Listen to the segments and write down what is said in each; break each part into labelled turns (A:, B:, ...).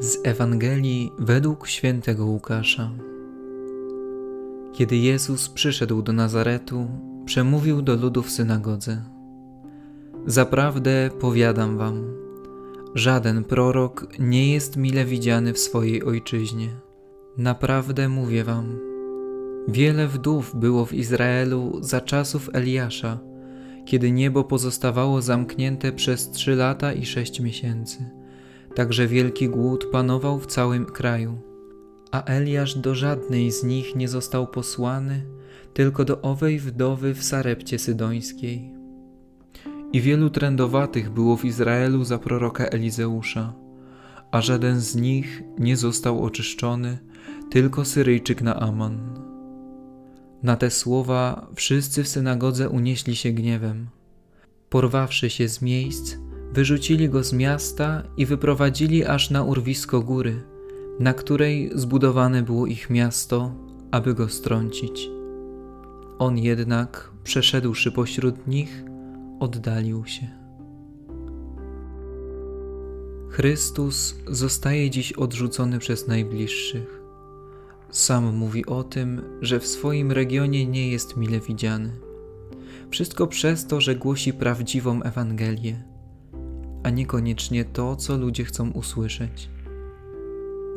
A: Z Ewangelii według świętego Łukasza. Kiedy Jezus przyszedł do Nazaretu, przemówił do ludu w synagodze: Zaprawdę powiadam wam, żaden prorok nie jest mile widziany w swojej ojczyźnie. Naprawdę mówię wam, wiele wdów było w Izraelu za czasów Eliasza, kiedy niebo pozostawało zamknięte przez trzy lata i sześć miesięcy Także wielki głód panował w całym kraju. A Eliasz do żadnej z nich nie został posłany, tylko do owej wdowy w Sarepcie Sydońskiej. I wielu trędowatych było w Izraelu za proroka Elizeusza, a żaden z nich nie został oczyszczony, tylko Syryjczyk Naaman. Na te słowa wszyscy w synagodze unieśli się gniewem. Porwawszy się z miejsc, Wyrzucili go z miasta i wyprowadzili aż na urwisko góry, na której zbudowane było ich miasto, aby go strącić. On jednak, przeszedłszy pośród nich, oddalił się. Chrystus zostaje dziś odrzucony przez najbliższych. Sam mówi o tym, że w swoim regionie nie jest mile widziany. Wszystko przez to, że głosi prawdziwą Ewangelię a niekoniecznie to, co ludzie chcą usłyszeć.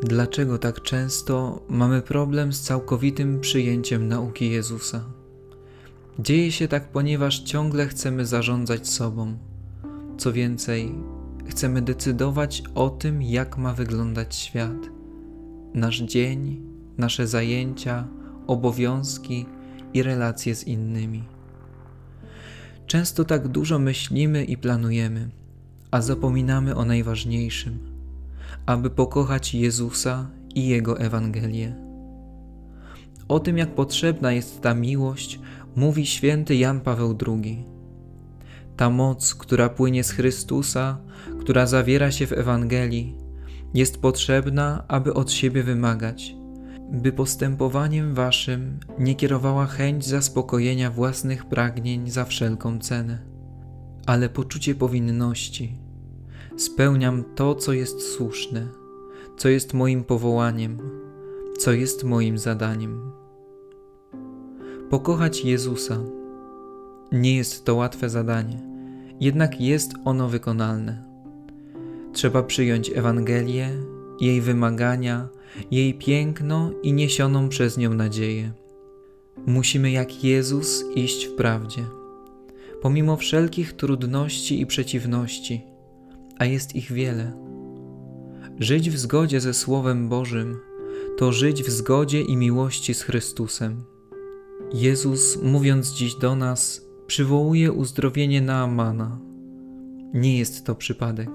A: Dlaczego tak często mamy problem z całkowitym przyjęciem nauki Jezusa? Dzieje się tak, ponieważ ciągle chcemy zarządzać sobą. Co więcej, chcemy decydować o tym, jak ma wyglądać świat. Nasz dzień, nasze zajęcia, obowiązki i relacje z innymi. Często tak dużo myślimy i planujemy a zapominamy o najważniejszym, aby pokochać Jezusa i Jego Ewangelię. O tym, jak potrzebna jest ta miłość, mówi święty Jan Paweł II. Ta moc, która płynie z Chrystusa, która zawiera się w Ewangelii, jest potrzebna, aby od siebie wymagać, by postępowaniem waszym nie kierowała chęć zaspokojenia własnych pragnień za wszelką cenę, ale poczucie powinności, spełniam to, co jest słuszne, co jest moim powołaniem, co jest moim zadaniem. Pokochać Jezusa nie jest to łatwe zadanie, jednak jest ono wykonalne. Trzeba przyjąć Ewangelię, jej wymagania, jej piękno i niesioną przez nią nadzieję. Musimy jak Jezus iść w prawdzie, pomimo wszelkich trudności i przeciwności a jest ich wiele. Żyć w zgodzie ze Słowem Bożym to żyć w zgodzie i miłości z Chrystusem. Jezus, mówiąc dziś do nas, przywołuje uzdrowienie Naamana. Nie jest to przypadek,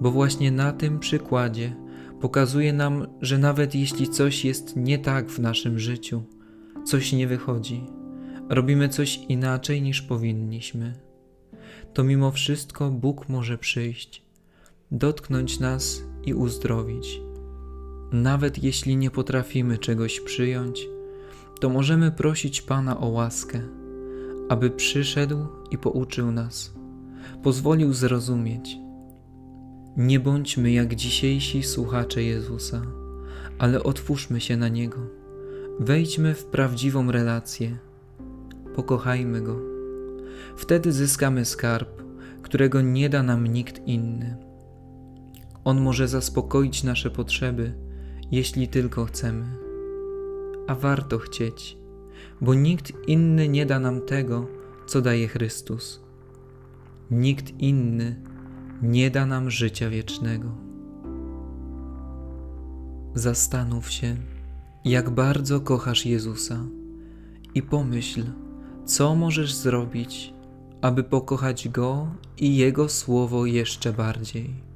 A: bo właśnie na tym przykładzie pokazuje nam, że nawet jeśli coś jest nie tak w naszym życiu, coś nie wychodzi, robimy coś inaczej niż powinniśmy to mimo wszystko Bóg może przyjść, dotknąć nas i uzdrowić. Nawet jeśli nie potrafimy czegoś przyjąć, to możemy prosić Pana o łaskę, aby przyszedł i pouczył nas, pozwolił zrozumieć. Nie bądźmy jak dzisiejsi słuchacze Jezusa, ale otwórzmy się na Niego. Wejdźmy w prawdziwą relację. Pokochajmy Go. Wtedy zyskamy skarb, którego nie da nam nikt inny. On może zaspokoić nasze potrzeby, jeśli tylko chcemy. A warto chcieć, bo nikt inny nie da nam tego, co daje Chrystus. Nikt inny nie da nam życia wiecznego. Zastanów się, jak bardzo kochasz Jezusa i pomyśl, co możesz zrobić, aby pokochać Go i Jego Słowo jeszcze bardziej.